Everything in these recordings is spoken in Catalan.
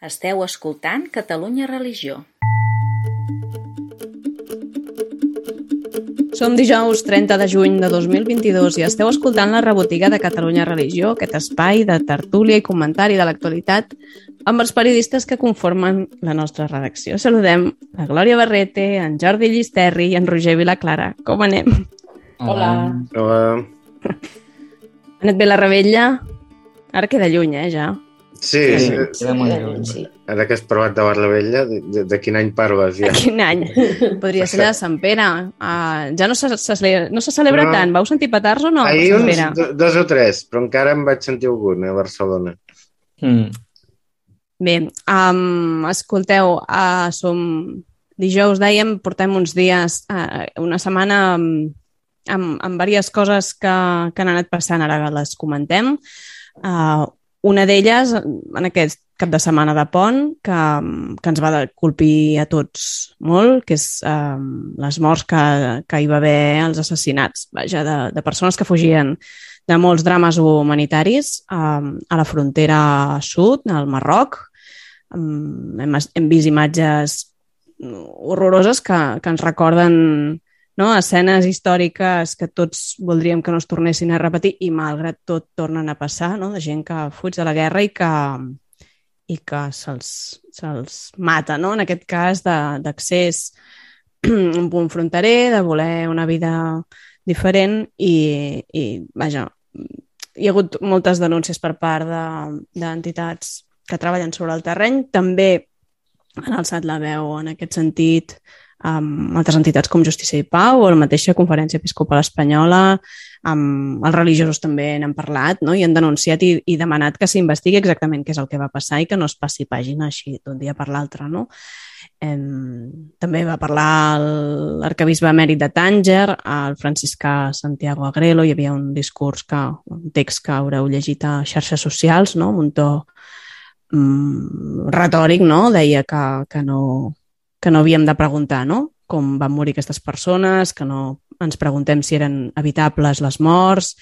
Esteu escoltant Catalunya Religió. Som dijous 30 de juny de 2022 i esteu escoltant la rebotiga de Catalunya Religió, aquest espai de tertúlia i comentari de l'actualitat amb els periodistes que conformen la nostra redacció. Saludem a Glòria Barrete, en Jordi Llisterri i en Roger Vilaclara. Com anem? Hola. Hola. Ha anat bé la rebella? Ara queda lluny, eh, ja. Sí, Sí, sí, lluny. Sí. ara que has provat de la vella, de, de, de quin any parles ja? Quin any? Podria ser la de Sant Pere. Uh, ja no se, se, no se celebra No. tant. Vau sentir petards o no? a Ahir Sant uns do, dos o tres, però encara em vaig sentir algun a Barcelona. Mm. Bé, um, escolteu, uh, som dijous, dèiem, portem uns dies, uh, una setmana amb, amb, amb diverses coses que, que han anat passant, ara les comentem. Uh, una d'elles, en aquest cap de setmana de pont, que, que ens va colpir a tots molt, que és um, les morts que, que hi va haver, els assassinats, vaja, de, de persones que fugien de molts drames humanitaris um, a la frontera sud, al Marroc. Um, hem, hem vist imatges horroroses que, que ens recorden no? escenes històriques que tots voldríem que no es tornessin a repetir i malgrat tot tornen a passar, no? de gent que fuig de la guerra i que, i que se'ls se mata, no? en aquest cas de- d'accés a un punt fronterer, de voler una vida diferent i, i vaja, hi ha hagut moltes denúncies per part de- d'entitats que treballen sobre el terreny. També han alçat la veu en aquest sentit amb altres entitats com Justícia i Pau o la mateixa Conferència Episcopal Espanyola, amb els religiosos també n'han parlat no? i han denunciat i, i demanat que s'investigui exactament què és el que va passar i que no es passi pàgina així d'un dia per l'altre. No? Em, també va parlar l'arcabisbe emèrit de Tànger, el franciscà Santiago Agrelo, hi havia un discurs, que, un text que haureu llegit a xarxes socials, no? un to mm, retòric, no? deia que, que, no, que no havíem de preguntar no? com van morir aquestes persones, que no ens preguntem si eren evitables les morts.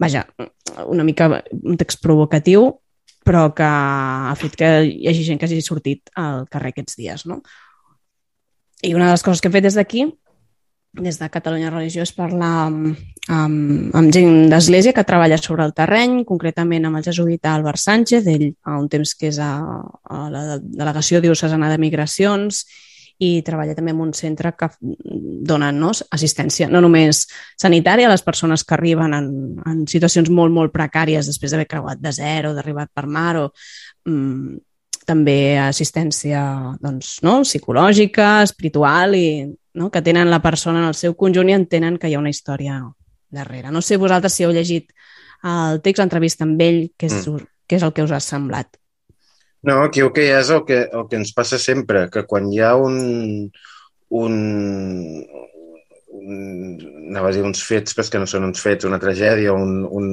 Vaja, una mica un text provocatiu, però que ha fet que hi hagi gent que hagi sortit al carrer aquests dies. No? I una de les coses que he fet des d'aquí, des de Catalunya Religió, és parlar amb, amb, amb gent d'església que treballa sobre el terreny, concretament amb el jesuïta Albert Sánchez, ell fa un temps que és a, a la Delegació Diocesana de Migracions i treballa també en un centre que dona no, assistència, no només sanitària a les persones que arriben en, en situacions molt, molt precàries després d'haver creuat de zero, d'arribar per mar o mm, també assistència doncs, no? psicològica, espiritual i no? que tenen la persona en el seu conjunt i entenen que hi ha una història darrere. No sé vosaltres si heu llegit el text, l'entrevista amb ell, què és, mm. què és el que us ha semblat. No, aquí el que hi ha és el que, el que ens passa sempre, que quan hi ha un, un, un a dir uns fets, però que no són uns fets, una tragèdia, un, un,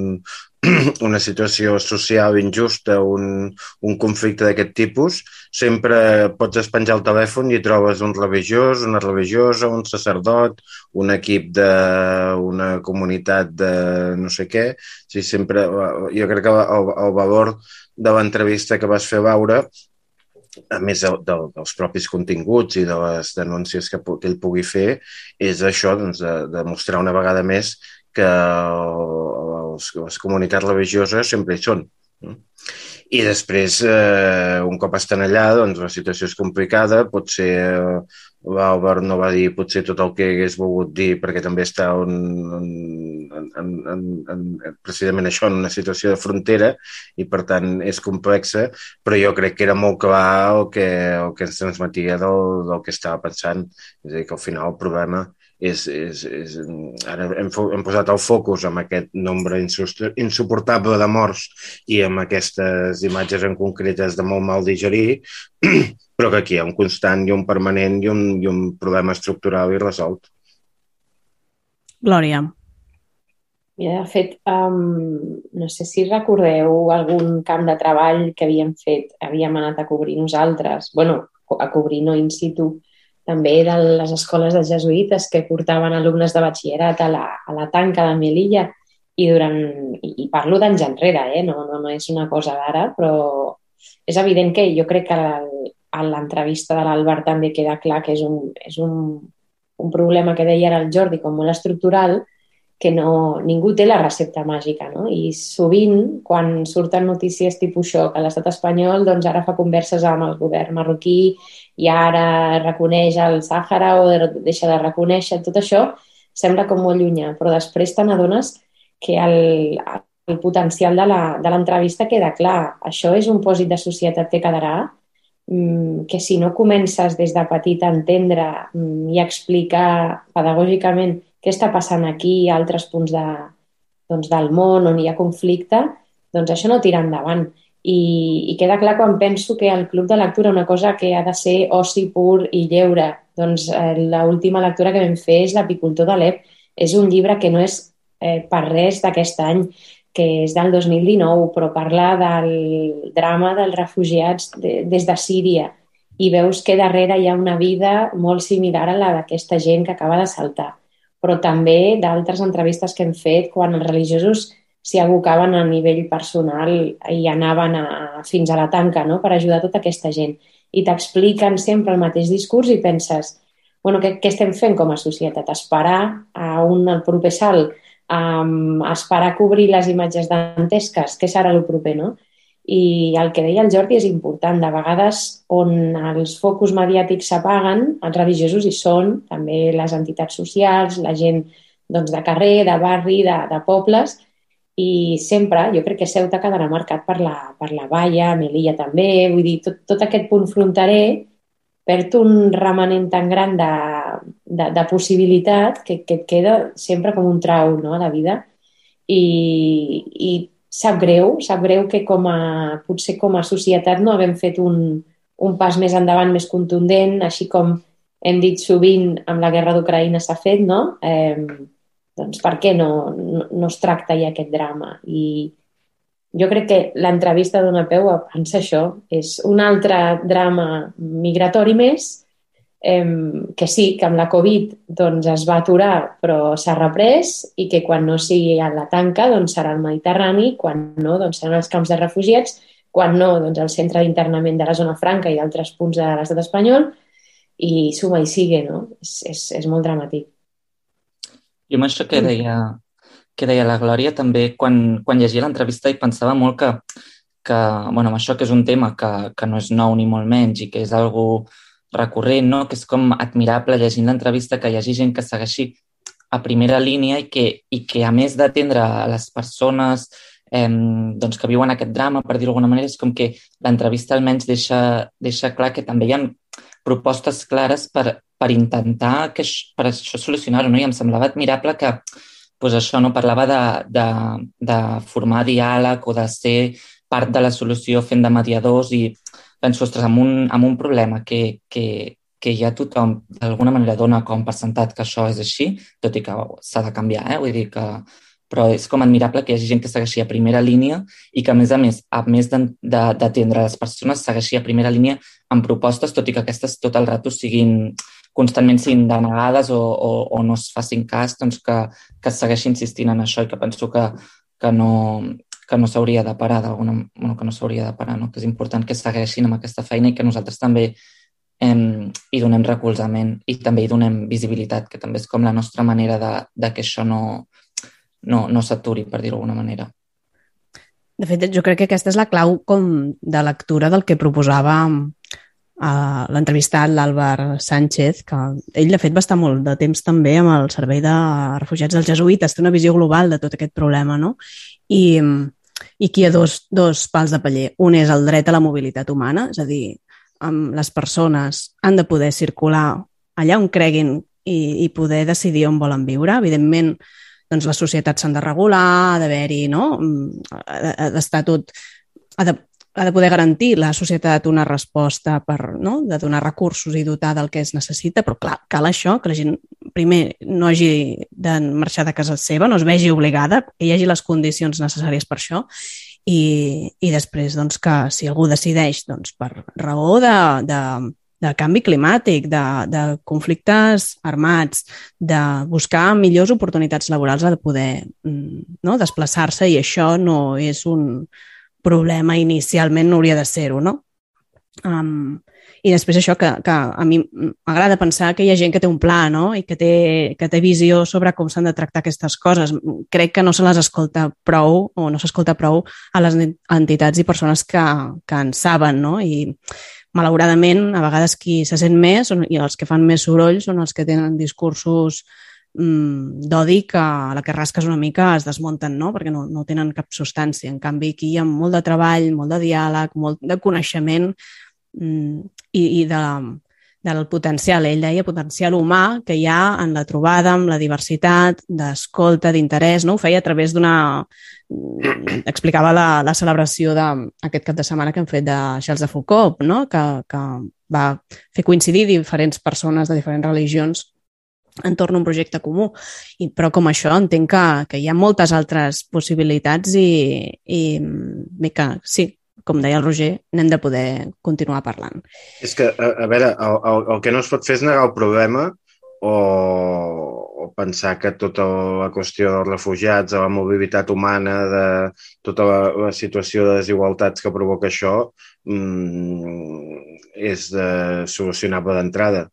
una situació social injusta, un, un conflicte d'aquest tipus, sempre pots espenjar el telèfon i trobes un religiós, una religiosa, un sacerdot, un equip d'una comunitat de no sé què. Sigui, sempre, jo crec que el, el valor de l'entrevista que vas fer a Laura, a més de, de, dels propis continguts i de les denúncies que, que ell pugui fer, és això, doncs, de, de mostrar una vegada més que els, les comunitats religioses sempre hi són. I després, eh, un cop estan allà, doncs la situació és complicada, potser eh, l'Àlvar no va dir potser tot el que hagués volgut dir perquè també està un, un, en, en, en, precisament això, en una situació de frontera i per tant és complexa, però jo crec que era molt clar el que, el que ens transmetia del, del que estava pensant. És a dir, que al final el problema és, és, és, ara hem, hem posat el focus en aquest nombre insuportable de morts i amb aquestes imatges en concretes de molt mal digerir, però que aquí hi ha un constant i un permanent i un, i un problema estructural i resolt. Glòria. Mira, de fet, um, no sé si recordeu algun camp de treball que havíem fet, havíem anat a cobrir nosaltres, bueno, a cobrir no in situ, també de les escoles dels jesuïtes que portaven alumnes de batxillerat a la, a la tanca de Melilla i durant, i, i parlo d'anys enrere, eh? no, no, no és una cosa d'ara, però és evident que jo crec que a l'entrevista de l'Albert també queda clar que és un, és un, un problema que deia ara el Jordi com molt estructural, que no, ningú té la recepta màgica, no? I sovint, quan surten notícies tipus això, que l'estat espanyol doncs ara fa converses amb el govern marroquí i ara reconeix el Sàhara o deixa de reconèixer, tot això sembla com molt llunyà, però després te n'adones que el, el potencial de l'entrevista queda clar. Això és un pòsit de societat que quedarà, mm, que si no comences des de petit a entendre mm, i a explicar pedagògicament què està passant aquí i altres punts de, doncs, del món on hi ha conflicte, doncs això no tira endavant. I, I queda clar quan penso que el club de lectura, una cosa que ha de ser oci pur i lleure, doncs eh, l'última lectura que vam fer és L'apicultor d'Alep. És un llibre que no és eh, per res d'aquest any, que és del 2019, però parla del drama dels refugiats de, des de Síria i veus que darrere hi ha una vida molt similar a la d'aquesta gent que acaba de saltar però també d'altres entrevistes que hem fet quan els religiosos s'hi abocaven a nivell personal i anaven a, fins a la tanca no? per ajudar tota aquesta gent. I t'expliquen sempre el mateix discurs i penses, bueno, què, què estem fent com a societat? Esperar a un al proper salt, um, esperar a cobrir les imatges dantesques, què serà el proper, no? I el que deia el Jordi és important. De vegades, on els focus mediàtics s'apaguen, els religiosos hi són, també les entitats socials, la gent doncs, de carrer, de barri, de, de pobles, i sempre, jo crec que Ceuta quedarà marcat per la, per la valla, Melilla també, vull dir, tot, tot aquest punt fronterer perd un remanent tan gran de, de, de possibilitat que, que et queda sempre com un trau no, a la vida i, i sap greu, sap greu que com a, potser com a societat no haguem fet un, un pas més endavant, més contundent, així com hem dit sovint amb la guerra d'Ucraïna s'ha fet, no? Eh, doncs per què no, no, no es tracta ja aquest drama? I jo crec que l'entrevista d'una peu a pensar això. És un altre drama migratori més que sí, que amb la Covid doncs, es va aturar però s'ha reprès i que quan no sigui a la tanca doncs, serà el Mediterrani, quan no doncs, seran els camps de refugiats, quan no doncs, el centre d'internament de la zona franca i d'altres punts de l'estat espanyol i suma i sigue, no? És, és, és molt dramàtic. I amb això que deia, que deia la Glòria, també quan, quan llegia l'entrevista i pensava molt que, que bueno, amb això que és un tema que, que no és nou ni molt menys i que és algo recurrent, no? que és com admirable llegint l'entrevista que hi hagi gent que segueixi a primera línia i que, i que a més d'atendre a les persones eh, doncs que viuen aquest drama, per dir-ho d'alguna manera, és com que l'entrevista almenys deixa, deixa clar que també hi ha propostes clares per, per intentar que, per això solucionar-ho. No? I em semblava admirable que pues això no parlava de, de, de formar diàleg o de ser part de la solució fent de mediadors i penso, ostres, amb un, amb un problema que, que, que ja tothom d'alguna manera dona com per sentat que això és així, tot i que s'ha de canviar, eh? vull dir que però és com admirable que hi hagi gent que segueixi a primera línia i que, a més a més, a més d'atendre les persones, segueixi a primera línia amb propostes, tot i que aquestes tot el rato siguin constantment siguin denegades o, o, o no es facin cas, doncs que, que segueixi insistint en això i que penso que, que no, que no s'hauria de parar d'alguna bueno, que no s'hauria de parar, no? que és important que segueixin amb aquesta feina i que nosaltres també em, hi donem recolzament i també hi donem visibilitat, que també és com la nostra manera de, de que això no, no, no s'aturi, per dir-ho d'alguna manera. De fet, jo crec que aquesta és la clau com de lectura del que proposava a l'entrevistat l'Àlvar Sánchez, que ell de fet va estar molt de temps també amb el servei de refugiats dels jesuïtes, té una visió global de tot aquest problema, no? I, i aquí hi ha dos, dos pals de paller. Un és el dret a la mobilitat humana, és a dir, amb les persones han de poder circular allà on creguin i, i poder decidir on volen viure. Evidentment, doncs les societats s'han de regular, ha d'haver-hi, no? Ha d'estar tot... Ha de, ha de poder garantir la societat una resposta per, no? de donar recursos i dotar del que es necessita, però clar, cal això, que la gent primer no hagi de marxar de casa seva, no es vegi obligada, que hi hagi les condicions necessàries per això, i, i després doncs, que si algú decideix doncs, per raó de, de, de canvi climàtic, de, de conflictes armats, de buscar millors oportunitats laborals, ha de poder mm, no, desplaçar-se i això no és un, problema inicialment no hauria de ser-ho, no? Um, I després això que, que a mi m'agrada pensar que hi ha gent que té un pla no? i que té, que té visió sobre com s'han de tractar aquestes coses. Crec que no se les escolta prou o no s'escolta prou a les entitats i persones que, que en saben no? i malauradament a vegades qui se sent més i els que fan més soroll són els que tenen discursos d'odi que a la que rasques una mica es desmunten, no? perquè no, no tenen cap substància. En canvi, aquí hi ha molt de treball, molt de diàleg, molt de coneixement mm, i, i de, del potencial, ell deia, potencial humà que hi ha en la trobada, amb la diversitat, d'escolta, d'interès, no? Ho feia a través d'una... Mm, explicava la, la celebració d'aquest cap de setmana que hem fet de Charles de Foucault, no? que, que va fer coincidir diferents persones de diferents religions entorn a un projecte comú. I, però com això entenc que, que hi ha moltes altres possibilitats i, i bé que sí, com deia el Roger, n'hem de poder continuar parlant. És que, a, a veure, el, el, el que no es pot fer és negar el problema o, o pensar que tota la qüestió dels refugiats, de la mobilitat humana, de tota la, la situació de desigualtats que provoca això, mmm, és de solucionable d'entrada.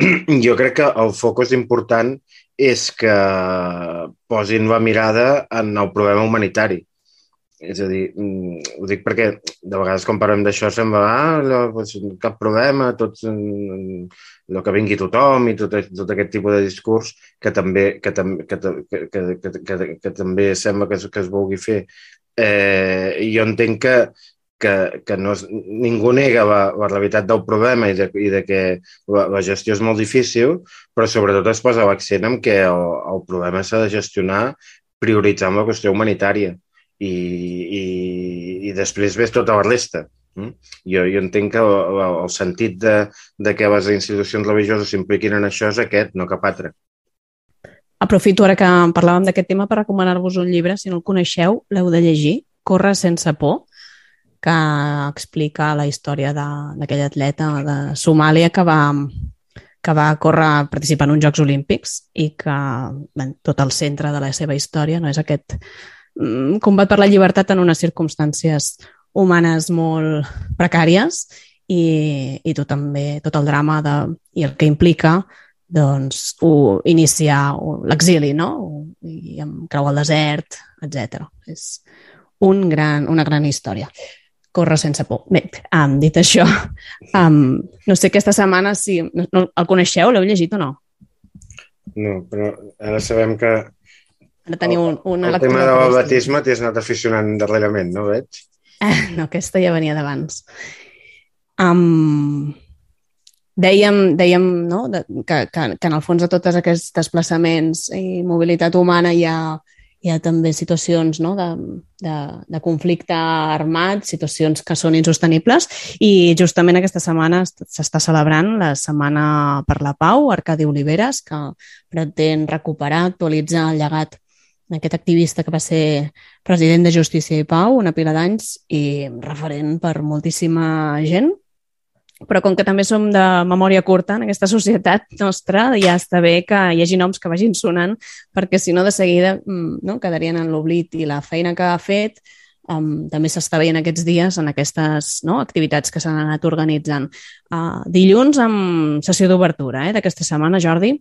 Jo crec que el focus important és que posin la mirada en el problema humanitari és a dir, mm, ho dic perquè de vegades quan parlem d'això sembla ah, no, doncs, cap problema, tot el que vingui tothom i tot, tot aquest tipus de discurs que també, que, que, que, que, que, que, que també sembla que, que es vulgui fer. Eh, jo entenc que, que, que no ningú nega la, la realitat del problema i de, i de que la, la gestió és molt difícil, però sobretot es posa l'accent en que el, el problema s'ha de gestionar prioritzant la qüestió humanitària i, i, i després ves tota la resta. Mm? Jo, jo entenc que el, el sentit de, de que les institucions religioses s'impliquin en això és aquest, no cap altre. Aprofito ara que parlàvem d'aquest tema per recomanar-vos un llibre, si no el coneixeu, l'heu de llegir, Corre sense por, que explica la història d'aquell atleta de Somàlia que va, que va córrer participar en uns Jocs Olímpics i que bé, tot el centre de la seva història no és aquest Mm, combat per la llibertat en unes circumstàncies humanes molt precàries i, i tot també tot el drama de, i el que implica doncs, o iniciar l'exili, no? I amb creu al desert, etc. És un gran, una gran història. Corre sense por. Bé, um, dit això, um, no sé aquesta setmana si... No, no, el coneixeu? L'heu llegit o no? No, però ara sabem que Ara teniu un, una el tema del batisme t'hi has anat aficionant darrerament, no veig? Eh, no, aquesta ja venia d'abans. Um, dèiem, dèiem no, que, que, que en el fons de tots aquests desplaçaments i mobilitat humana hi ha, hi ha també situacions no, de, de, de conflicte armat, situacions que són insostenibles i justament aquesta setmana s'està celebrant la Setmana per la Pau, Arcadi Oliveres, que pretén recuperar, actualitzar el llegat aquest activista que va ser president de Justícia i Pau una pila d'anys i referent per moltíssima gent. Però com que també som de memòria curta en aquesta societat nostra, ja està bé que hi hagi noms que vagin sonant, perquè si no de seguida mm, no, quedarien en l'oblit i la feina que ha fet um, també s'està veient aquests dies en aquestes no, activitats que s'han anat organitzant. Uh, dilluns amb sessió d'obertura eh, d'aquesta setmana, Jordi?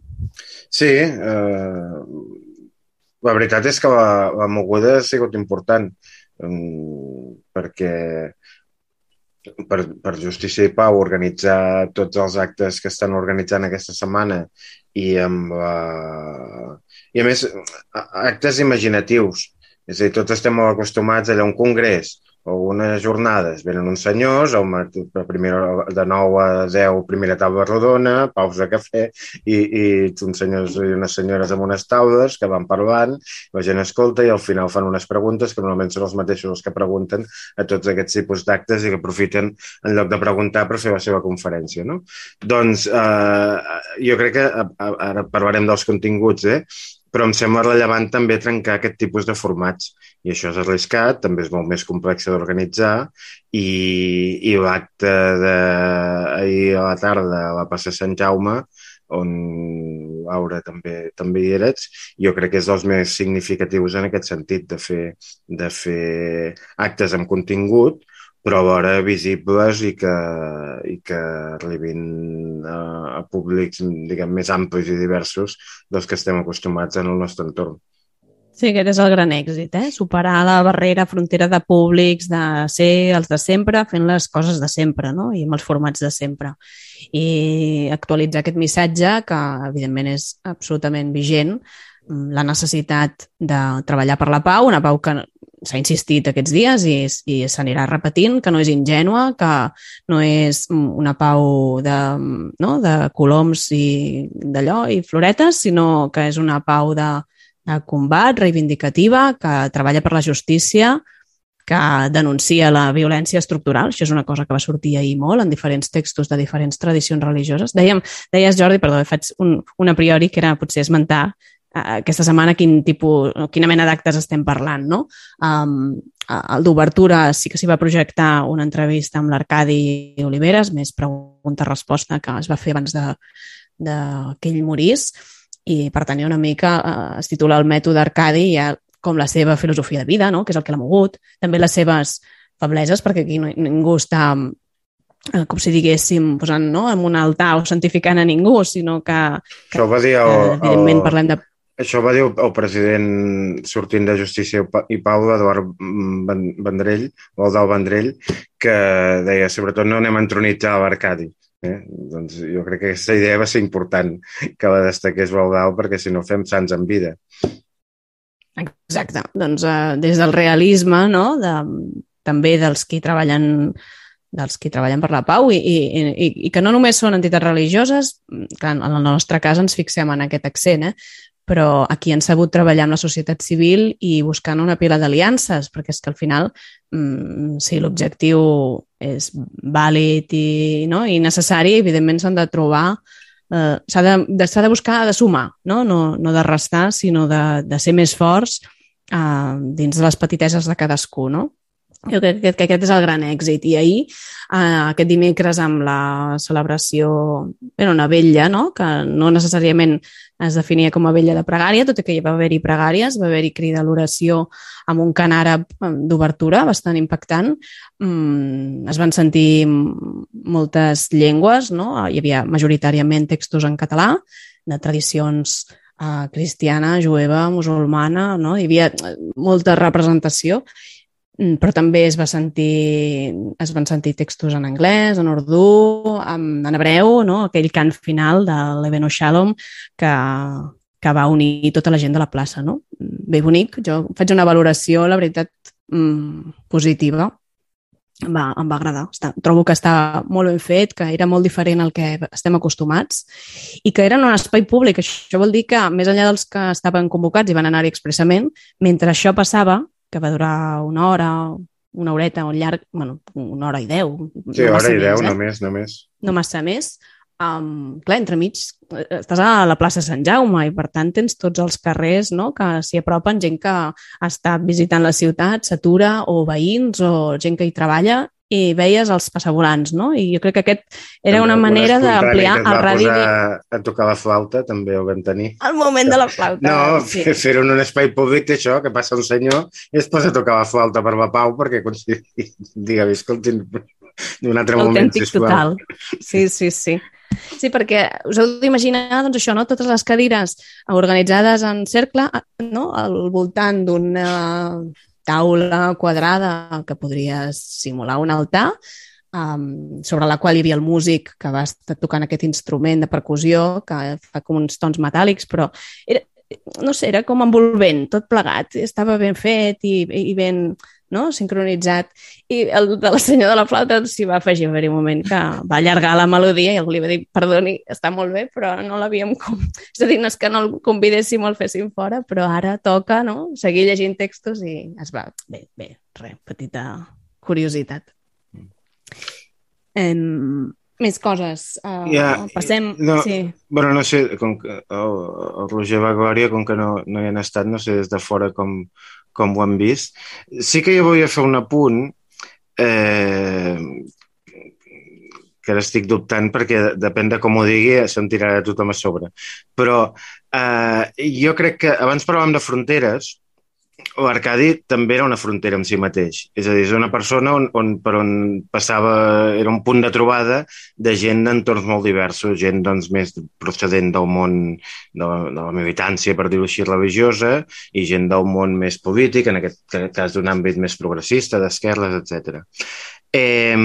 Sí, eh, la veritat és que la, la moguda ha sigut important um, perquè per, per Justícia i Pau organitzar tots els actes que estan organitzant aquesta setmana i amb la... i a més actes imaginatius. És a dir, tots estem molt acostumats a allà un congrés o unes jornades. Venen uns senyors, el matí, primera, de 9 a 10, primera taula rodona, pausa cafè, i, i uns senyors i unes senyores amb unes taules que van parlant, la gent escolta i al final fan unes preguntes que normalment són els mateixos els que pregunten a tots aquests tipus d'actes i que aprofiten en lloc de preguntar per fer la seva conferència. No? Doncs eh, jo crec que ara parlarem dels continguts, eh? Però em sembla rellevant també trencar aquest tipus de formats. I això és arriscat, també és molt més complex d'organitzar i, i l'acte d'ahir a la tarda a la Passa Sant Jaume on Aura, també, també hi eres. Jo crec que és dels més significatius en aquest sentit, de fer, de fer actes amb contingut, però alhora visibles i que, i que arribin a, a públics diguem, més amplis i diversos dels que estem acostumats en el nostre entorn. Sí, aquest és el gran èxit, eh? superar la barrera, frontera de públics, de ser els de sempre, fent les coses de sempre no? i amb els formats de sempre. I actualitzar aquest missatge, que evidentment és absolutament vigent, la necessitat de treballar per la pau, una pau que s'ha insistit aquests dies i, i s'anirà repetint, que no és ingènua, que no és una pau de, no? de coloms i d'allò i floretes, sinó que és una pau de, de combat, reivindicativa, que treballa per la justícia, que denuncia la violència estructural. Això és una cosa que va sortir ahir molt en diferents textos de diferents tradicions religioses. Dèiem, deies, Jordi, perdó, faig un, un a priori que era potser esmentar aquesta setmana quin tipus, quina mena d'actes estem parlant, no? Um, el d'obertura sí que s'hi va projectar una entrevista amb l'Arcadi Oliveres, més pregunta-resposta que es va fer abans de, de que ell morís i per tenir una mica eh, es titula el mètode Arcadi ha com la seva filosofia de vida, no? que és el que l'ha mogut, també les seves febleses, perquè aquí no, ningú està eh, com si diguéssim, posant no, en un altar o santificant a ningú, sinó que, que Això va dir el, eh, evidentment el, parlem de... Això va dir el, president sortint de Justícia i Pau, Eduard Vendrell, o el del Vendrell, que deia, sobretot no anem a entronitzar l'Arcadi. Eh? Doncs jo crec que aquesta idea va ser important que la destaqués Baldau perquè si no fem sants en vida. Exacte. Doncs uh, des del realisme, no? de, també dels qui treballen dels qui treballen per la pau i, i, i, i que no només són entitats religioses, clar, en el nostre cas ens fixem en aquest accent, eh? Però aquí han sabut treballar amb la societat civil i buscant una pila d'aliances, perquè és que al final, mmm, si l'objectiu és vàlid i, no? i necessari, evidentment s'han de trobar, eh, s'ha de, de, de buscar de sumar, no? No, no de restar, sinó de, de ser més forts eh, dins de les petiteses de cadascú, no? Jo crec que, que aquest és el gran èxit. I ahir, eh, aquest dimecres, amb la celebració, era una vella, no? que no necessàriament es definia com a vella de pregària, tot i que hi va haver-hi pregàries, va haver-hi crida a l'oració amb un cant àrab eh, d'obertura bastant impactant. Mm, es van sentir moltes llengües, no? hi havia majoritàriament textos en català, de tradicions eh, cristiana, jueva, musulmana, no? hi havia eh, molta representació però també es, va sentir, es van sentir textos en anglès, en urdú, en, en hebreu, no? aquell cant final de l'Ebeno Shalom que, que va unir tota la gent de la plaça. No? Bé bonic, jo faig una valoració, la veritat, mmm, positiva. Va, em va agradar. Està, trobo que està molt ben fet, que era molt diferent al que estem acostumats i que era en un espai públic. Això vol dir que, més enllà dels que estaven convocats i van anar-hi expressament, mentre això passava, que va durar una hora, una horeta, un llarg, bueno, una hora i deu. Sí, no hora i deu, eh? només, només. No massa més. Um, clar, entremig estàs a la plaça Sant Jaume i per tant tens tots els carrers no? que s'hi apropen, gent que està visitant la ciutat, s'atura, o veïns, o gent que hi treballa i veies els passavolants, no? I jo crec que aquest era També una manera d'ampliar el radi... De... A tocar la flauta també ho vam tenir. El moment de la flauta. No, sí. fer-ho en un espai públic això, que passa un senyor i es posa a tocar la flauta per la pau perquè digue, escolti, d'un altre moment, sisplau. total. Sí, sí, sí. Sí, perquè us heu d'imaginar, doncs això, no? totes les cadires organitzades en cercle, no? al voltant d'una taula quadrada que podria simular un altar, um, sobre la qual hi havia el músic que va estar tocant aquest instrument de percussió, que fa com uns tons metàl·lics, però era, no sé, era com envolvent, tot plegat, estava ben fet i, i ben, no? sincronitzat. I el de la senyora de la flauta s'hi va afegir a un moment que va allargar la melodia i algú li va dir, perdoni, està molt bé, però no l'havíem... Com... És a dir, no és que no el convidéssim o el féssim fora, però ara toca no? seguir llegint textos i es va... Bé, bé, res, petita curiositat. Um, més coses. Uh, ja, passem... No, sí. bueno, no sé, com que el, el Roger Glòria, com que no, no hi han estat, no sé des de fora com, com ho hem vist. Sí que jo volia fer un apunt eh, que ara estic dubtant perquè depèn de com ho digui se'm tirarà tothom a sobre. Però eh, jo crec que abans parlàvem de fronteres, l'Arcadi també era una frontera amb si mateix. És a dir, és una persona on, on, per on passava, era un punt de trobada de gent d'entorns molt diversos, gent doncs, més procedent del món de la, de la militància, per dir-ho així, religiosa, i gent del món més polític, en aquest cas d'un àmbit més progressista, d'esquerres, etc. Eh,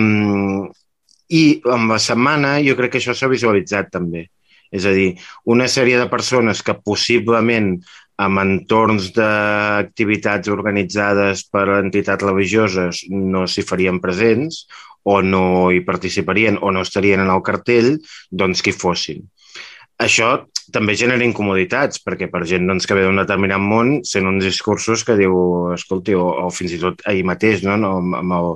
I amb la setmana jo crec que això s'ha visualitzat també. És a dir, una sèrie de persones que possiblement amb entorns d'activitats organitzades per entitats religioses no s'hi farien presents o no hi participarien o no estarien en el cartell, doncs qui fossin. Això també genera incomoditats, perquè per gent doncs, que ve d'un determinat món sent uns discursos que diu, escolti, o, o fins i tot ahir mateix, no? no amb, amb, el,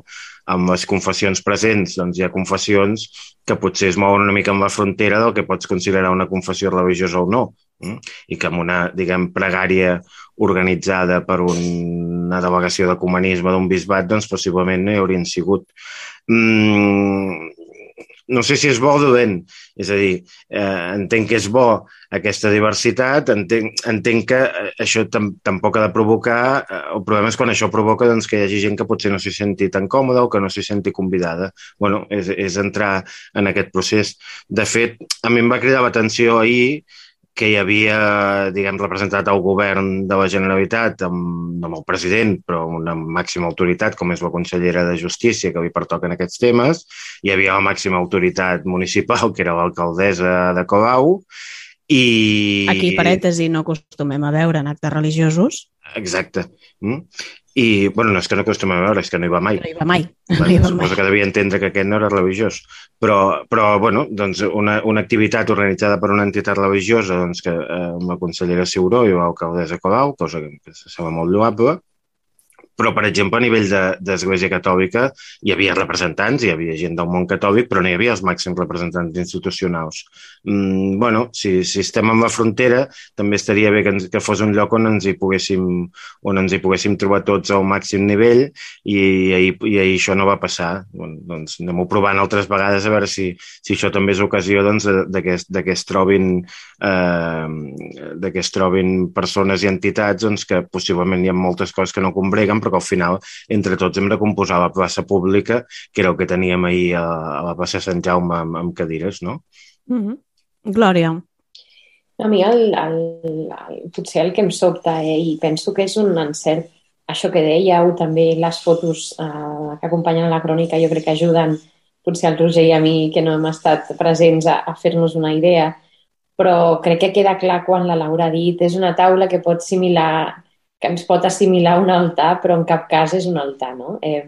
amb les confessions presents, doncs hi ha confessions que potser es mouen una mica amb la frontera del que pots considerar una confessió religiosa o no mm? i que amb una, diguem, pregària organitzada per una delegació de comunisme d'un bisbat, doncs possiblement no hi haurien sigut. Mm, no sé si és bo o dolent, és a dir, eh, entenc que és bo aquesta diversitat, entenc, entenc que eh, això tam tampoc ha de provocar, eh, el problema és quan això provoca doncs, que hi hagi gent que potser no s'hi senti tan còmoda o que no s'hi senti convidada. bueno, és, és entrar en aquest procés. De fet, a mi em va cridar l'atenció ahir que hi havia, diguem, representat el govern de la Generalitat amb, amb el president, però amb una màxima autoritat, com és la consellera de Justícia, que li pertoquen aquests temes. Hi havia la màxima autoritat municipal, que era l'alcaldessa de Colau, i... Aquí, parèntesi, no acostumem a veure en actes religiosos. Exacte. Mm? I, bueno, no és que no acostumem a veure, és que no hi va mai. No hi va mai. No hi va suposo mai. que devia entendre que aquest no era religiós. Però, però bueno, doncs una, una activitat organitzada per una entitat religiosa doncs, que, eh, amb la consellera Ciuró i l'alcaldessa Colau, cosa que, que sembla molt lloable, però, per exemple, a nivell d'Església de, Catòlica hi havia representants, hi havia gent del món catòlic, però no hi havia els màxims representants institucionals. Mm, bueno, si, si estem en la frontera, també estaria bé que, ens, que fos un lloc on ens hi poguéssim, on ens hi poguéssim trobar tots al màxim nivell i, i, i això no va passar. Bueno, doncs anem-ho provant altres vegades a veure si, si això també és ocasió doncs, de, que, de que es trobin eh, de que es trobin persones i entitats doncs, que possiblement hi ha moltes coses que no combreguen però que al final entre tots hem de composar la plaça pública, que era el que teníem ahir a, a la plaça Sant Jaume amb, amb cadires, no? Mm -hmm. Glòria. A mi el, el, el, potser el que em sobta eh, i penso que és un encert això que dèieu, també les fotos eh, que acompanyen la crònica jo crec que ajuden potser al Roger i a mi que no hem estat presents a, a fer-nos una idea, però crec que queda clar quan la Laura ha dit és una taula que pot similar que ens pot assimilar un altar, però en cap cas és un altar, no? Eh,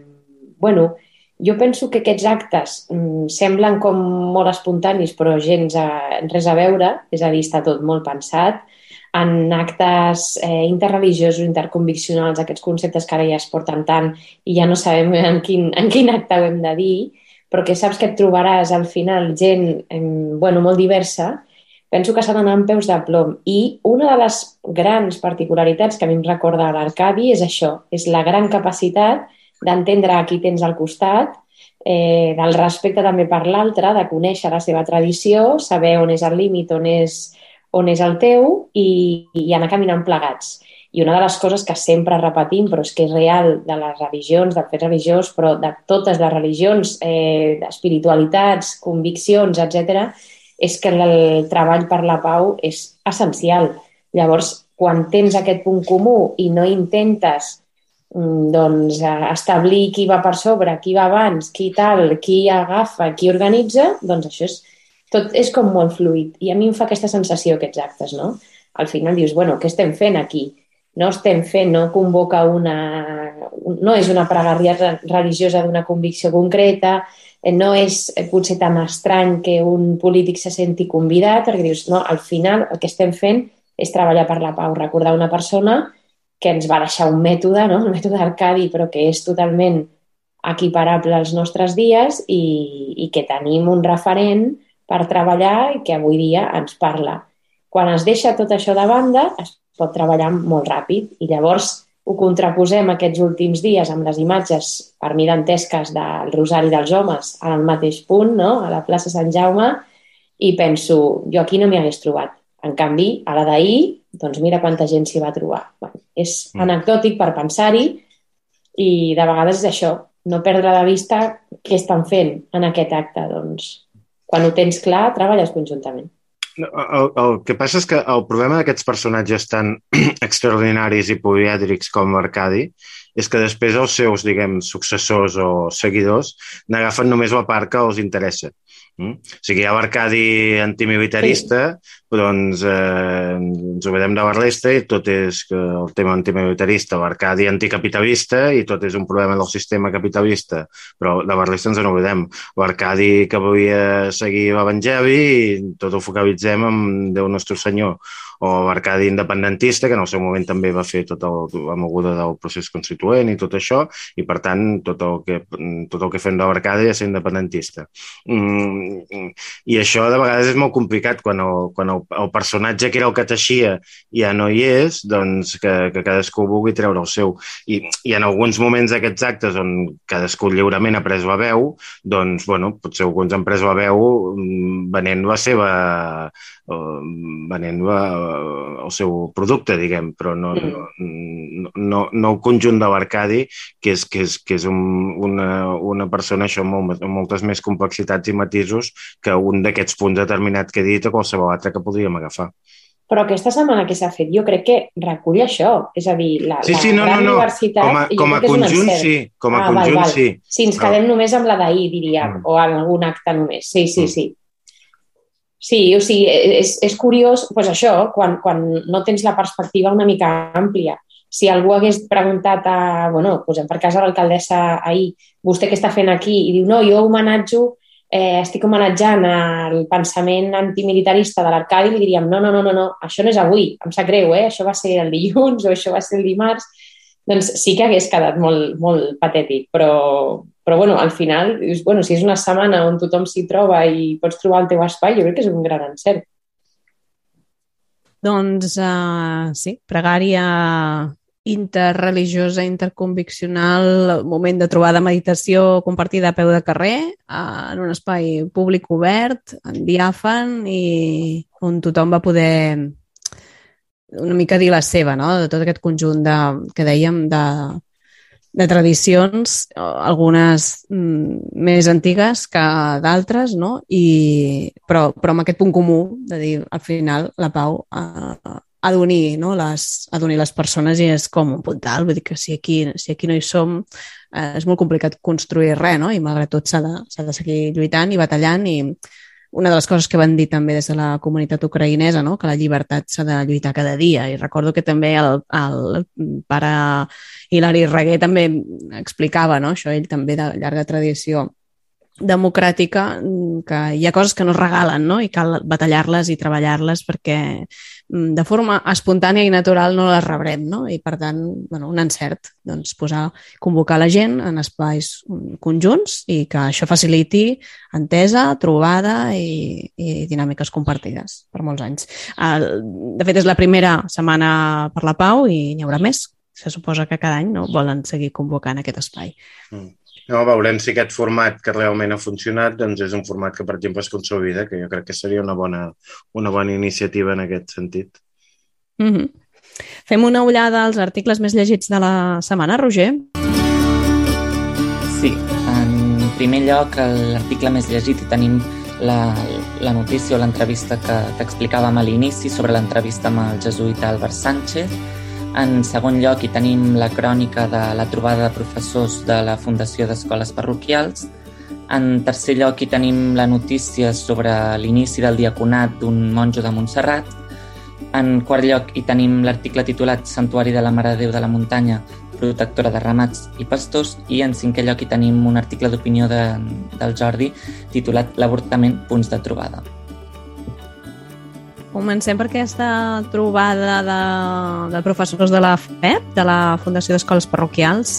bueno, jo penso que aquests actes mm, semblen com molt espontanis, però gens a, res a veure, és a dir, està tot molt pensat. En actes eh, interreligiosos, interconviccionals, aquests conceptes que ara ja es porten tant i ja no sabem en quin, en quin acte ho hem de dir, però que saps que et trobaràs al final gent eh, bueno, molt diversa penso que s'ha d'anar amb peus de plom. I una de les grans particularitats que a mi em recorda l'Arcadi és això, és la gran capacitat d'entendre a qui tens al costat, eh, del respecte també per l'altre, de conèixer la seva tradició, saber on és el límit, on és, on és el teu i, i anar caminant plegats. I una de les coses que sempre repetim, però és que és real de les religions, del fet religiós, però de totes les religions, eh, espiritualitats, conviccions, etc, és que el treball per la pau és essencial. Llavors, quan tens aquest punt comú i no intentes mm, doncs, establir qui va per sobre, qui va abans, qui tal, qui agafa, qui organitza, doncs això és, tot és com molt fluid. I a mi em fa aquesta sensació, aquests actes, no? Al final dius, bueno, què estem fent aquí? No estem fent, no convoca una... no és una pregària religiosa d'una convicció concreta, Eh, no és eh, potser tan estrany que un polític se senti convidat, perquè dius, no, al final el que estem fent és treballar per la pau, recordar una persona que ens va deixar un mètode, no? el mètode Arcadi, però que és totalment equiparable als nostres dies i, i que tenim un referent per treballar i que avui dia ens parla. Quan es deixa tot això de banda, es pot treballar molt ràpid i llavors ho contraposem aquests últims dies amb les imatges, per mi dantesques, del Rosari dels Homes al mateix punt, no? a la plaça Sant Jaume, i penso, jo aquí no m'hi hagués trobat. En canvi, a la d'ahir, doncs mira quanta gent s'hi va trobar. Bueno, és mm. anecdòtic per pensar-hi i de vegades és això, no perdre de vista què estan fent en aquest acte. Doncs, quan ho tens clar, treballes conjuntament. El, el que passa és que el problema d'aquests personatges tan extraordinaris i polièdrics com Arcadi és que després els seus, diguem, successors o seguidors n'agafen només la part que els interessa. Mm? O sigui, hi ha l'Arcadi antimilitarista, sí. doncs eh, ens oblidem de l'Arlesta i tot és que el tema antimilitarista, l'Arcadi anticapitalista i tot és un problema del sistema capitalista, però de l'Arlesta ens en oblidem. L'Arcadi que volia seguir l'Evangeli i tot ho focalitzem amb Déu Nostre Senyor o l'Arcadi independentista, que en el seu moment també va fer tota la moguda del procés constituent i tot això, i per tant tot el que, tot el que fem de l'Arcadi és independentista. Mm, I això de vegades és molt complicat quan el, quan el, el personatge que era el que teixia ja no hi és, doncs que, que cadascú vulgui treure el seu. I, i en alguns moments d'aquests actes on cadascú lliurement ha pres la veu, doncs, bueno, potser alguns han pres la veu mm, venent la seva venent la, el seu producte, diguem, però no, mm. no, no, no el conjunt de l'Arcadi, que és, que és, que és un, una, una persona això amb, molt, amb moltes més complexitats i matisos que un d'aquests punts determinats que he dit o qualsevol altre que podríem agafar. Però aquesta setmana que s'ha fet jo crec que recull això, és a dir, la, sí, sí, la no, gran no, no. universitat... Com a, com a conjunt, sí. Com a ah, conjunt, val, val. sí. Si ens quedem només amb la d'ahir, diríem, mm. o en algun acte només. Sí, sí, mm. sí. Sí, o sigui, és, és curiós, doncs això, quan, quan no tens la perspectiva una mica àmplia. Si algú hagués preguntat a, bueno, posem per casa l'alcaldessa ahir, vostè què està fent aquí? I diu, no, jo homenatjo, eh, estic homenatjant el pensament antimilitarista de l'Arcadi, li diríem, no, no, no, no, no, això no és avui, em sap greu, eh? això va ser el dilluns o això va ser el dimarts, doncs sí que hagués quedat molt, molt patètic, però, però bueno, al final, bueno, si és una setmana on tothom s'hi troba i pots trobar el teu espai, jo crec que és un gran encert. Doncs uh, sí, pregària interreligiosa, interconviccional, moment de trobada meditació compartida a peu de carrer, uh, en un espai públic obert, en diàfan i on tothom va poder una mica dir la seva, no? de tot aquest conjunt de, que dèiem de, de tradicions, algunes mm, més antigues que d'altres, no? I, però, però amb aquest punt comú de dir, al final, la pau ha, ha d'unir no? les, ha les persones i és com un puntal, vull dir que si aquí, si aquí no hi som eh, és molt complicat construir res, no? I malgrat tot s'ha de, de seguir lluitant i batallant i una de les coses que van dir també des de la comunitat ucraïnesa, no? que la llibertat s'ha de lluitar cada dia. I recordo que també el, el pare Hilari Reguer també explicava no? això, ell també de llarga tradició democràtica, que hi ha coses que no es regalen no? i cal batallar-les i treballar-les perquè mm, de forma espontània i natural no les rebrem, no? I per tant, bueno, un encert, doncs posar, convocar la gent en espais conjunts i que això faciliti entesa, trobada i, i dinàmiques compartides per molts anys. De fet, és la primera setmana per la pau i n'hi haurà més. Se suposa que cada any no volen seguir convocant aquest espai. Mm. No, veurem si aquest format que realment ha funcionat doncs és un format que, per exemple, es consolida, que jo crec que seria una bona, una bona iniciativa en aquest sentit. Mm -hmm. Fem una ullada als articles més llegits de la setmana, Roger? Sí, en primer lloc, l'article més llegit i tenim la, la notícia o l'entrevista que, que explicàvem a l'inici sobre l'entrevista amb el jesuïta Albert Sánchez, en segon lloc, hi tenim la crònica de la trobada de professors de la Fundació d'Escoles Parroquials. En tercer lloc, hi tenim la notícia sobre l'inici del diaconat d'un monjo de Montserrat. En quart lloc, hi tenim l'article titulat Santuari de la Mare de Déu de la Muntanya, protectora de ramats i pastors. I en cinquè lloc, hi tenim un article d'opinió de, del Jordi titulat L'avortament, punts de trobada. Comencem per aquesta trobada de, de professors de la FEP, de la Fundació d'Escoles Parroquials.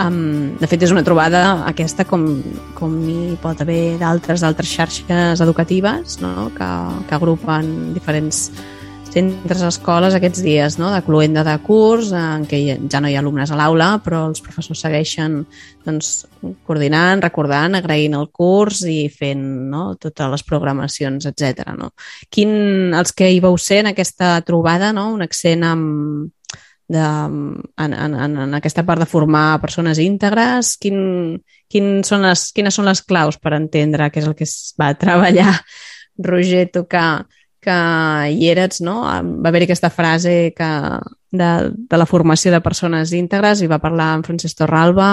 Um, de fet, és una trobada aquesta com, com hi pot haver d'altres altres xarxes educatives no? que, que agrupen diferents centres, escoles aquests dies no? de cluenda de curs, en què ja no hi ha alumnes a l'aula, però els professors segueixen doncs, coordinant, recordant, agraint el curs i fent no? totes les programacions, etc. No? Quin, els que hi vau ser en aquesta trobada, no? un accent amb, de, en, en, en aquesta part de formar persones íntegres? Quin, quin són les, quines són les claus per entendre què és el que es va treballar? Roger, tu que, hi eres, no? Va haver-hi aquesta frase que, de, de la formació de persones íntegres i va parlar amb Francesc Torralba,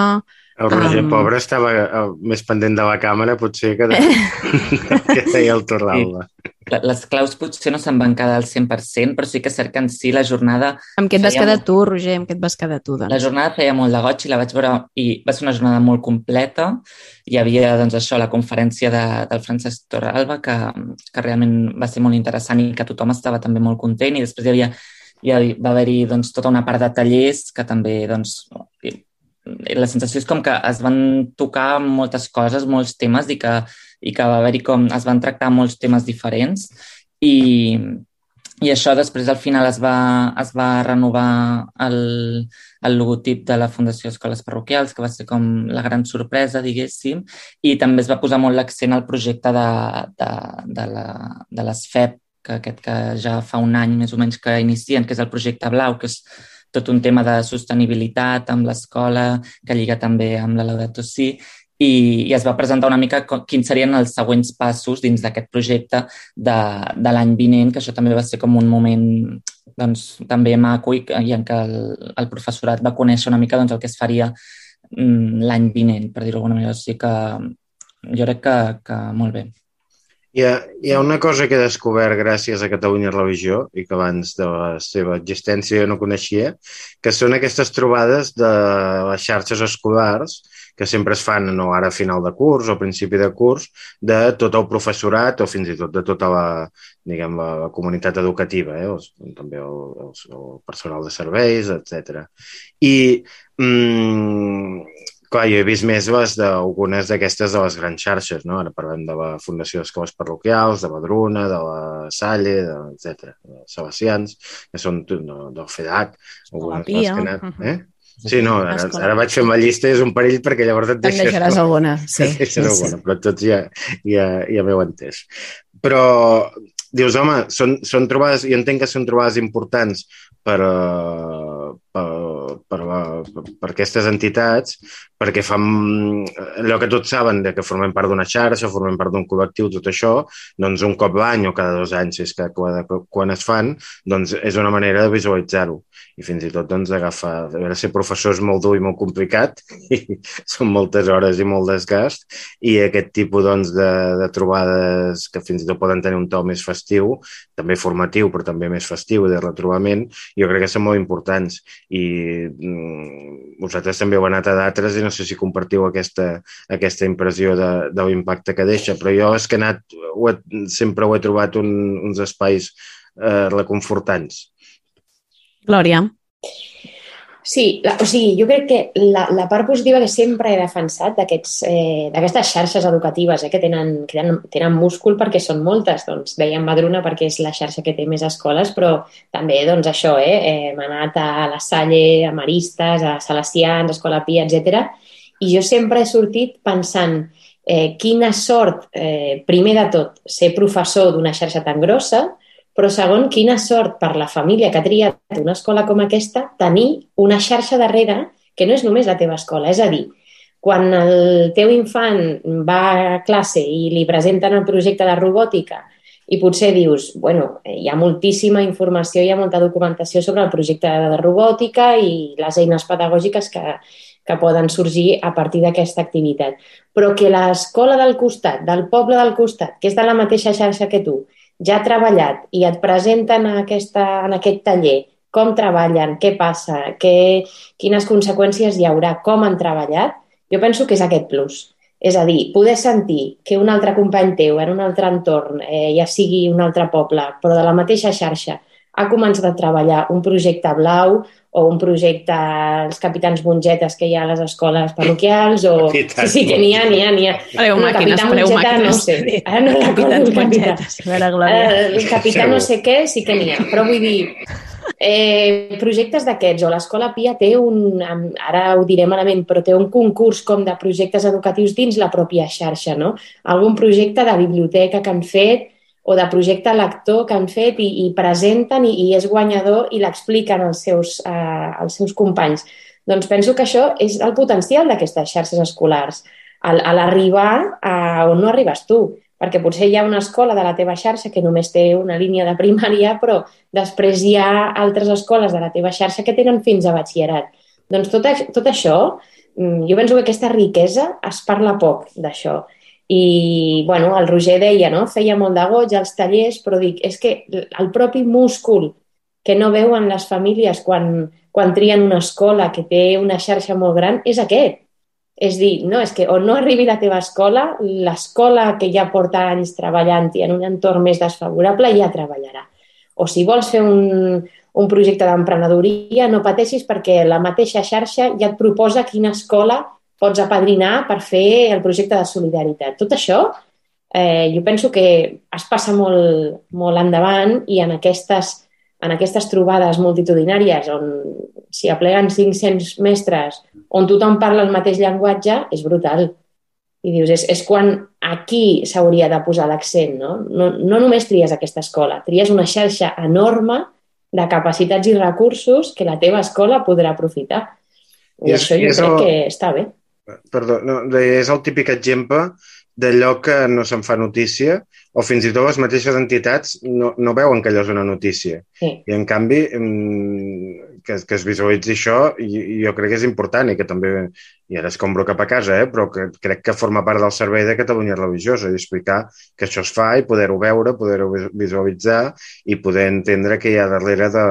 el Roger, um... pobre, estava uh, més pendent de la càmera, potser, que, de... que feia el Torralba. Les claus potser no se'n van quedar al 100%, però sí que cert que en si la jornada... Amb què et vas quedar molt... tu, Roger? Amb què et vas quedar tu? Doncs? La jornada feia molt de goig i la vaig veure i va ser una jornada molt completa. Hi havia, doncs, això, la conferència de, del Francesc Torralba, que, que realment va ser molt interessant i que tothom estava també molt content i després hi havia hi va haver-hi doncs, tota una part de tallers que també doncs, la sensació és com que es van tocar moltes coses, molts temes i que, i que va haver-hi com es van tractar molts temes diferents i, i això després al final es va, es va renovar el, el logotip de la Fundació Escoles Parroquials, que va ser com la gran sorpresa, diguéssim, i també es va posar molt l'accent al projecte de, de, de, la, de l'ESFEP, que aquest que ja fa un any més o menys que inicien, que és el projecte Blau, que és tot un tema de sostenibilitat amb l'escola, que lliga també amb la Laudato Si, i, i es va presentar una mica quins serien els següents passos dins d'aquest projecte de, de l'any vinent, que això també va ser com un moment doncs, també maco i, i en què el, el professorat va conèixer una mica doncs, el que es faria mm, l'any vinent, per dir-ho d'alguna manera. O sigui que jo crec que, que molt bé. Hi ha, hi ha una cosa que he descobert gràcies a Catalunya Religió i que abans de la seva existència jo no coneixia, que són aquestes trobades de les xarxes escolars que sempre es fan no ara a final de curs o principi de curs de tot el professorat o fins i tot de tota la, diguem, la, la comunitat educativa, eh? Els, també el, el, el personal de serveis, etc. I mm, Clar, jo he vist més les d'algunes d'aquestes de les grans xarxes, no? Ara parlem de la Fundació d'Escoles Parroquials, de Badruna, de la Salle, de, etc. de Sebastians, que són no, del FEDAC, algunes de les que anat, eh? Sí, no, ara, ara vaig fer una llista i és un perill perquè llavors et deixes... Te'n deixaràs alguna, sí. Et deixes sí, alguna, però tots ja, ja, ja m'heu entès. Però dius, home, són, són trobades, jo entenc que són trobades importants per, uh, per, per, per, aquestes entitats, perquè fan allò que tots saben de que formem part d'una xarxa, formem part d'un col·lectiu, tot això, doncs un cop l'any o cada dos anys, és que quan, quan es fan, doncs és una manera de visualitzar-ho i fins i tot doncs, agafar... A veure, ser professor és molt dur i molt complicat, i són moltes hores i molt desgast, i aquest tipus doncs, de, de trobades que fins i tot poden tenir un to més festiu, també formatiu, però també més festiu, de retrobament, jo crec que són molt importants. I vosaltres també heu anat a d'altres i no sé si compartiu aquesta, aquesta impressió de, de l'impacte que deixa, però jo és que he anat, ho he, sempre ho he trobat un, uns espais eh, reconfortants Glòria. Sí, la, o sigui, jo crec que la, la part positiva que sempre he defensat d'aquestes eh, xarxes educatives eh, que, tenen, que tenen, tenen múscul perquè són moltes, doncs dèiem Madruna perquè és la xarxa que té més escoles, però també doncs això, eh, eh, hem anat a la Salle, a Maristes, a Salesians, a Escola Pia, etc. I jo sempre he sortit pensant eh, quina sort, eh, primer de tot, ser professor d'una xarxa tan grossa, però segon, quina sort per la família que ha triat una escola com aquesta tenir una xarxa darrere que no és només la teva escola. És a dir, quan el teu infant va a classe i li presenten el projecte de robòtica i potser dius, bueno, hi ha moltíssima informació, hi ha molta documentació sobre el projecte de robòtica i les eines pedagògiques que, que poden sorgir a partir d'aquesta activitat. Però que l'escola del costat, del poble del costat, que és de la mateixa xarxa que tu, ja ha treballat i et presenten en, aquesta, en aquest taller com treballen, què passa, què, quines conseqüències hi haurà, com han treballat, jo penso que és aquest plus. És a dir, poder sentir que un altre company teu en un altre entorn, eh, ja sigui un altre poble, però de la mateixa xarxa, ha començat a treballar un projecte blau o un projecte els capitans mongetes que hi ha a les escoles parroquials o... Capitans sí, sí, que n'hi ha, n'hi ha, n'hi ha. Fareu Bueno, màquines, Mongeta, màquines. no sé. Ara no recordo el capità. el capità no sé què sí que n'hi ha, però vull dir, eh, projectes d'aquests, o l'Escola Pia té un, ara ho diré malament, però té un concurs com de projectes educatius dins la pròpia xarxa, no? Algun projecte de biblioteca que han fet o de projecte lector que han fet i, i presenten i, i és guanyador i l'expliquen als, seus, eh, als seus companys. Doncs penso que això és el potencial d'aquestes xarxes escolars, a l'arribar a on no arribes tu, perquè potser hi ha una escola de la teva xarxa que només té una línia de primària, però després hi ha altres escoles de la teva xarxa que tenen fins a batxillerat. Doncs tot, tot això, mm, jo penso que aquesta riquesa es parla poc d'això. I, bueno, el Roger deia, no? Feia molt de goig als tallers, però dic, és que el propi múscul que no veuen les famílies quan, quan trien una escola que té una xarxa molt gran és aquest. És dir, no, és que on no arribi la teva escola, l'escola que ja porta anys treballant-hi en un entorn més desfavorable ja treballarà. O si vols fer un, un projecte d'emprenedoria, no pateixis perquè la mateixa xarxa ja et proposa quina escola pots apadrinar per fer el projecte de solidaritat. Tot això eh, jo penso que es passa molt, molt endavant i en aquestes, en aquestes trobades multitudinàries on s'hi apleguen 500 mestres, on tothom parla el mateix llenguatge, és brutal. I dius, és, és quan aquí s'hauria de posar l'accent, no? no? No només tries aquesta escola, tries una xarxa enorme de capacitats i recursos que la teva escola podrà aprofitar. I, I és- això jo és crec el- que està bé. Perdó, no, és el típic exemple d'allò que no se'n fa notícia o fins i tot les mateixes entitats no, no veuen que allò és una notícia. Sí. I en canvi, mm, que, que es visualitzi això, i, jo crec que és important i que també, i ara escombro cap a casa, eh, però que crec que forma part del servei de Catalunya Religiosa, i explicar que això es fa i poder-ho veure, poder-ho vis- visualitzar i poder entendre que hi ha darrere de,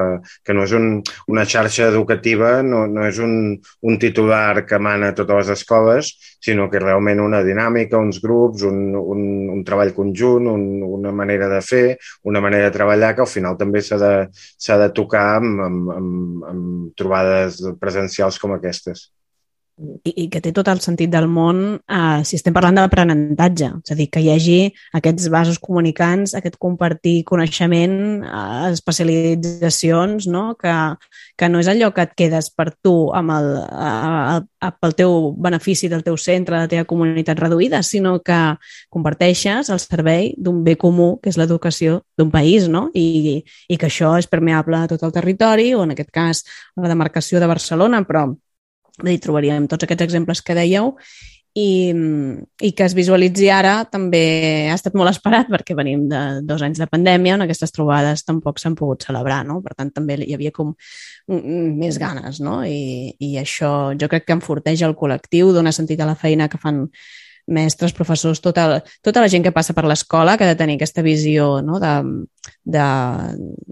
que no és un, una xarxa educativa, no, no és un, un titular que mana a totes les escoles, sinó que realment una dinàmica, uns grups, un, un, un treball conjunt, un, una manera de fer, una manera de treballar que al final també s'ha de, de tocar amb, amb, amb, amb trobades presencials com aquestes. I, i que té tot el sentit del món eh, si estem parlant d'aprenentatge, és a dir, que hi hagi aquests vasos comunicants, aquest compartir coneixement, eh, especialitzacions, no? que, que no és allò que et quedes per tu amb el, eh, eh, pel teu benefici del teu centre, de la teva comunitat reduïda, sinó que comparteixes el servei d'un bé comú, que és l'educació d'un país, no? I, i que això és permeable a tot el territori, o en aquest cas a la demarcació de Barcelona, però Vull dir, trobaríem tots aquests exemples que dèieu i, i que es visualitzi ara també ha estat molt esperat perquè venim de dos anys de pandèmia on aquestes trobades tampoc s'han pogut celebrar, no? Per tant, també hi havia com més ganes, no? I, i això jo crec que enforteix el col·lectiu, dona sentit a la feina que fan mestres, professors, tota, tota la gent que passa per l'escola que ha de tenir aquesta visió no? de, de,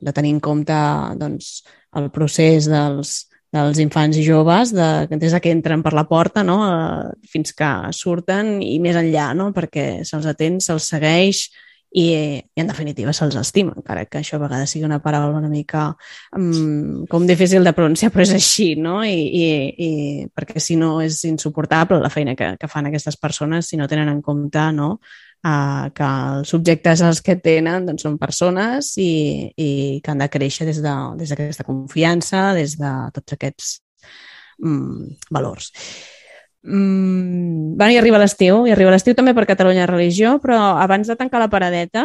de tenir en compte doncs, el procés dels, dels infants i joves de, des de que entren per la porta no? eh, fins que surten i més enllà, no? perquè se'ls atén, se'ls segueix i, i en definitiva se'ls estima, encara que això a vegades sigui una paraula una mica um, com difícil de pronunciar, però és així, no? I, i, i perquè si no és insuportable la feina que, que fan aquestes persones si no tenen en compte no? Uh, que els subjectes els que tenen doncs, són persones i, i que han de créixer des d'aquesta de, des confiança, des de tots aquests um, valors. Mm, bueno, i arriba l'estiu, i arriba l'estiu també per Catalunya Religió, però abans de tancar la paradeta,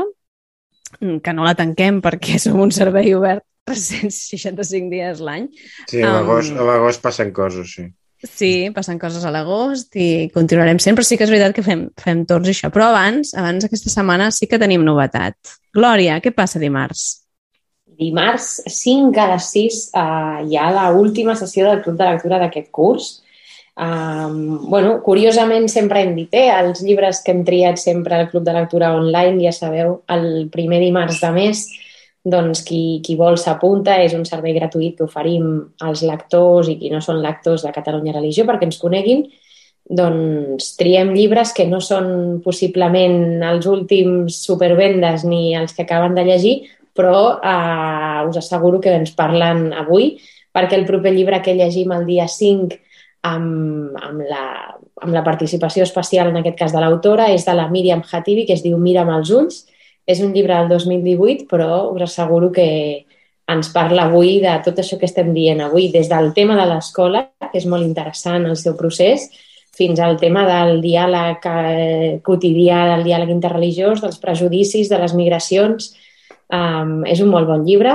mm, que no la tanquem perquè som un servei obert 365 dies l'any. Sí, a l'agost um... Passen coses, sí. Sí, passen coses a l'agost i continuarem sent, però sí que és veritat que fem, fem torns i això. Però abans, abans aquesta setmana sí que tenim novetat. Glòria, què passa dimarts? Dimarts 5 a les 6 uh, hi ha l'última sessió del Club de Lectura d'aquest curs. Um, bueno, curiosament sempre hem dit, eh, els llibres que hem triat sempre al Club de Lectura online, ja sabeu, el primer dimarts de mes, doncs qui, qui vol s'apunta, és un servei gratuït que oferim als lectors i qui no són lectors de Catalunya Religió perquè ens coneguin, doncs triem llibres que no són possiblement els últims supervendes ni els que acaben de llegir, però eh, us asseguro que ens parlen avui, perquè el proper llibre que llegim el dia 5 amb, amb, la, amb la participació especial, en aquest cas de l'autora, és de la Míriam Hatibi, que es diu Mira'm els ulls. És un llibre del 2018, però us asseguro que ens parla avui de tot això que estem dient avui, des del tema de l'escola, que és molt interessant el seu procés, fins al tema del diàleg eh, quotidià, del diàleg interreligiós, dels prejudicis, de les migracions. Um, és un molt bon llibre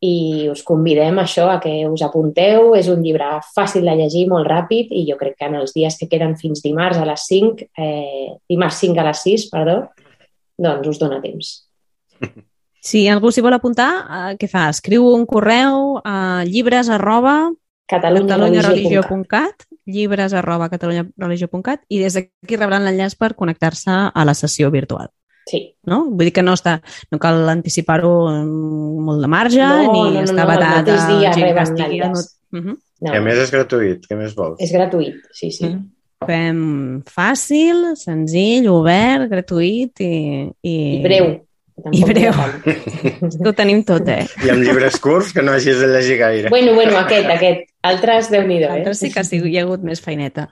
i us convidem a això, a que us apunteu. És un llibre fàcil de llegir, molt ràpid, i jo crec que en els dies que queden fins dimarts a les 5, eh, dimarts 5 a les 6, perdó, doncs us dona temps. Si algú s'hi vol apuntar, eh, què fa? Escriu un correu a llibres arroba catalunyareligió.cat llibres arroba catalunyareligió.cat i des d'aquí rebran l'enllaç per connectar-se a la sessió virtual. Sí. No? Vull dir que no està, no cal anticipar-ho molt de marge, No, ni no, no, està no, el vetat mateix a dia gent que reben estigui... l'enllaç. No... Uh -huh. No, I a més és gratuït, què més vols? és gratuït, sí, sí. Mm. Fem fàcil, senzill, obert, gratuït i... I, I breu. Tampoc I breu. Ho tenim tot, eh? I amb llibres curts que no hagis de llegir gaire. Bueno, bueno, aquest, aquest. Altres, déu nhi eh? Altres sí que sí, hi ha hagut més feineta.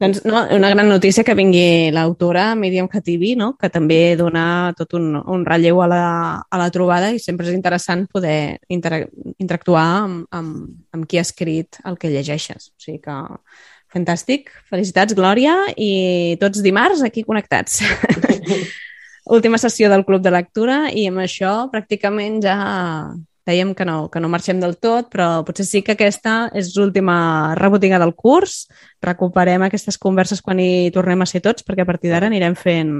Doncs no, una gran notícia que vingui l'autora Miriam Khatibi, no? que també dona tot un, un relleu a la, a la trobada i sempre és interessant poder inter interactuar amb, amb, amb qui ha escrit el que llegeixes. O sigui que fantàstic. Felicitats, Glòria, i tots dimarts aquí connectats. Última sessió del Club de Lectura i amb això pràcticament ja dèiem que no, que no marxem del tot, però potser sí que aquesta és l'última rebotiga del curs. Recuperem aquestes converses quan hi tornem a ser tots, perquè a partir d'ara anirem fent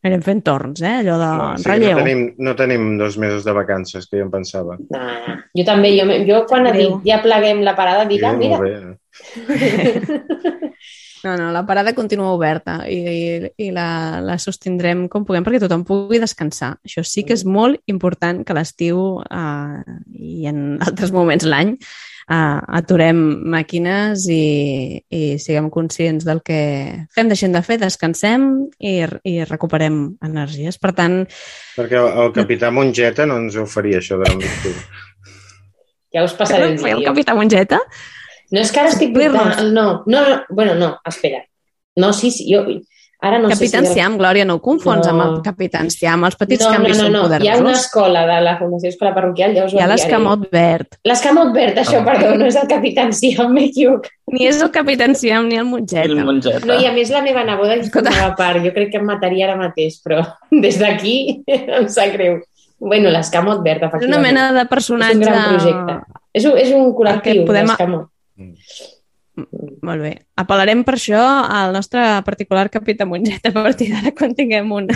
anirem fent torns, eh? Allò de No, sigui, relleu. no, tenim, no tenim dos mesos de vacances, que jo em pensava. No, no. Jo també, jo, jo quan ha dit Adéu. ja pleguem la parada, dic, ah, Sí, mira. No, no, la parada continua oberta i, i, i la, la sostindrem com puguem perquè tothom pugui descansar. Això sí que és molt important que l'estiu eh, i en altres moments l'any eh, aturem màquines i, i siguem conscients del que fem, deixem de fer, descansem i, i recuperem energies. Per tant, Perquè el, el capità Mongeta no ens ho faria, això de l'octubre. ja us passaré el fer el capità Mongeta? No, és que ara estic dubtant. No, no, no, bueno, no, espera. No, sí, sí, jo... Ara no Capitán sé si... Siam, Glòria, no ho confons No. amb el Capitán Siam. Els petits no, no, canvis no, són no. Hi ha poderosos. una escola de la Fundació Escola Parroquial, ja us ho Hi ha l'escamot verd. L'escamot verd, això, Ah. perdó, no és el Capitán Siam, m'he equivocat. Ni és el Capitán Siam ni el Mongeta. El Mongeta. No, i a més la meva neboda hi Escolta. formava part. Jo crec que em mataria ara mateix, però des d'aquí em sap greu. Bueno, l'escamot verd, És efectivament. una mena de És un personatge... gran projecte. És un, és un col·lectiu, podem- l'escamot. Molt bé. Apel·larem per això al nostre particular Capità Mongeta a partir d'ara quan tinguem un,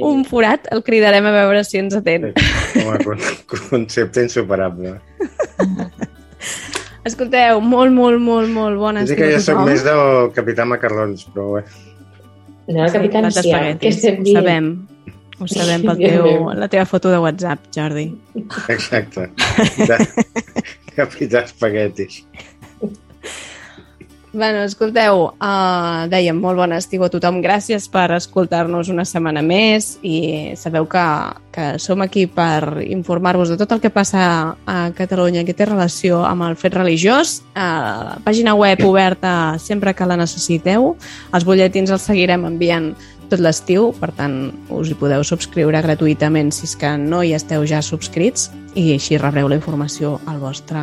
un forat el cridarem a veure si ens atén. Com a con- concepte insuperable. Escolteu, molt, molt, molt, molt bona Sí que jo sóc més del capità Macarrons, però bé. No, el Capitán Plat Siam, què d'espaguetis, estem ho dient? sabem. Ho sabem pel teu, la teva foto de WhatsApp, Jordi. Exacte. Capità, capità Espaguetis. Bueno, escolteu, uh, dèiem, molt bon estiu a tothom. Gràcies per escoltar-nos una setmana més i sabeu que, que som aquí per informar-vos de tot el que passa a Catalunya que té relació amb el fet religiós. Uh, pàgina web oberta sempre que la necessiteu. Els butlletins els seguirem enviant tot l'estiu, per tant, us hi podeu subscriure gratuïtament si és que no hi esteu ja subscrits i així rebreu la informació al vostre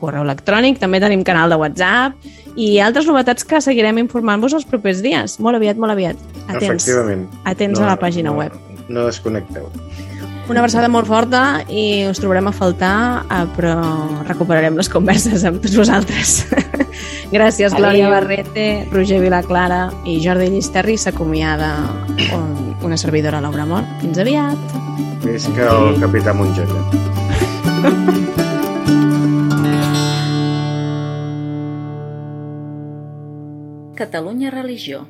correu electrònic. També tenim canal de WhatsApp i altres novetats que seguirem informant-vos els propers dies. Molt aviat, molt aviat. Atents, Efectivament. atents a la pàgina no, web. No desconnecteu. Una abraçada molt forta i us trobarem a faltar, eh, però recuperarem les converses amb tots vosaltres. Gràcies, Adéu. Glòria Barrete, Roger Vilaclara i Jordi Llisterri. S'acomiada un- una servidora, Laura Mort. Fins aviat! Visca el capità Mongeta. Catalunya Religió.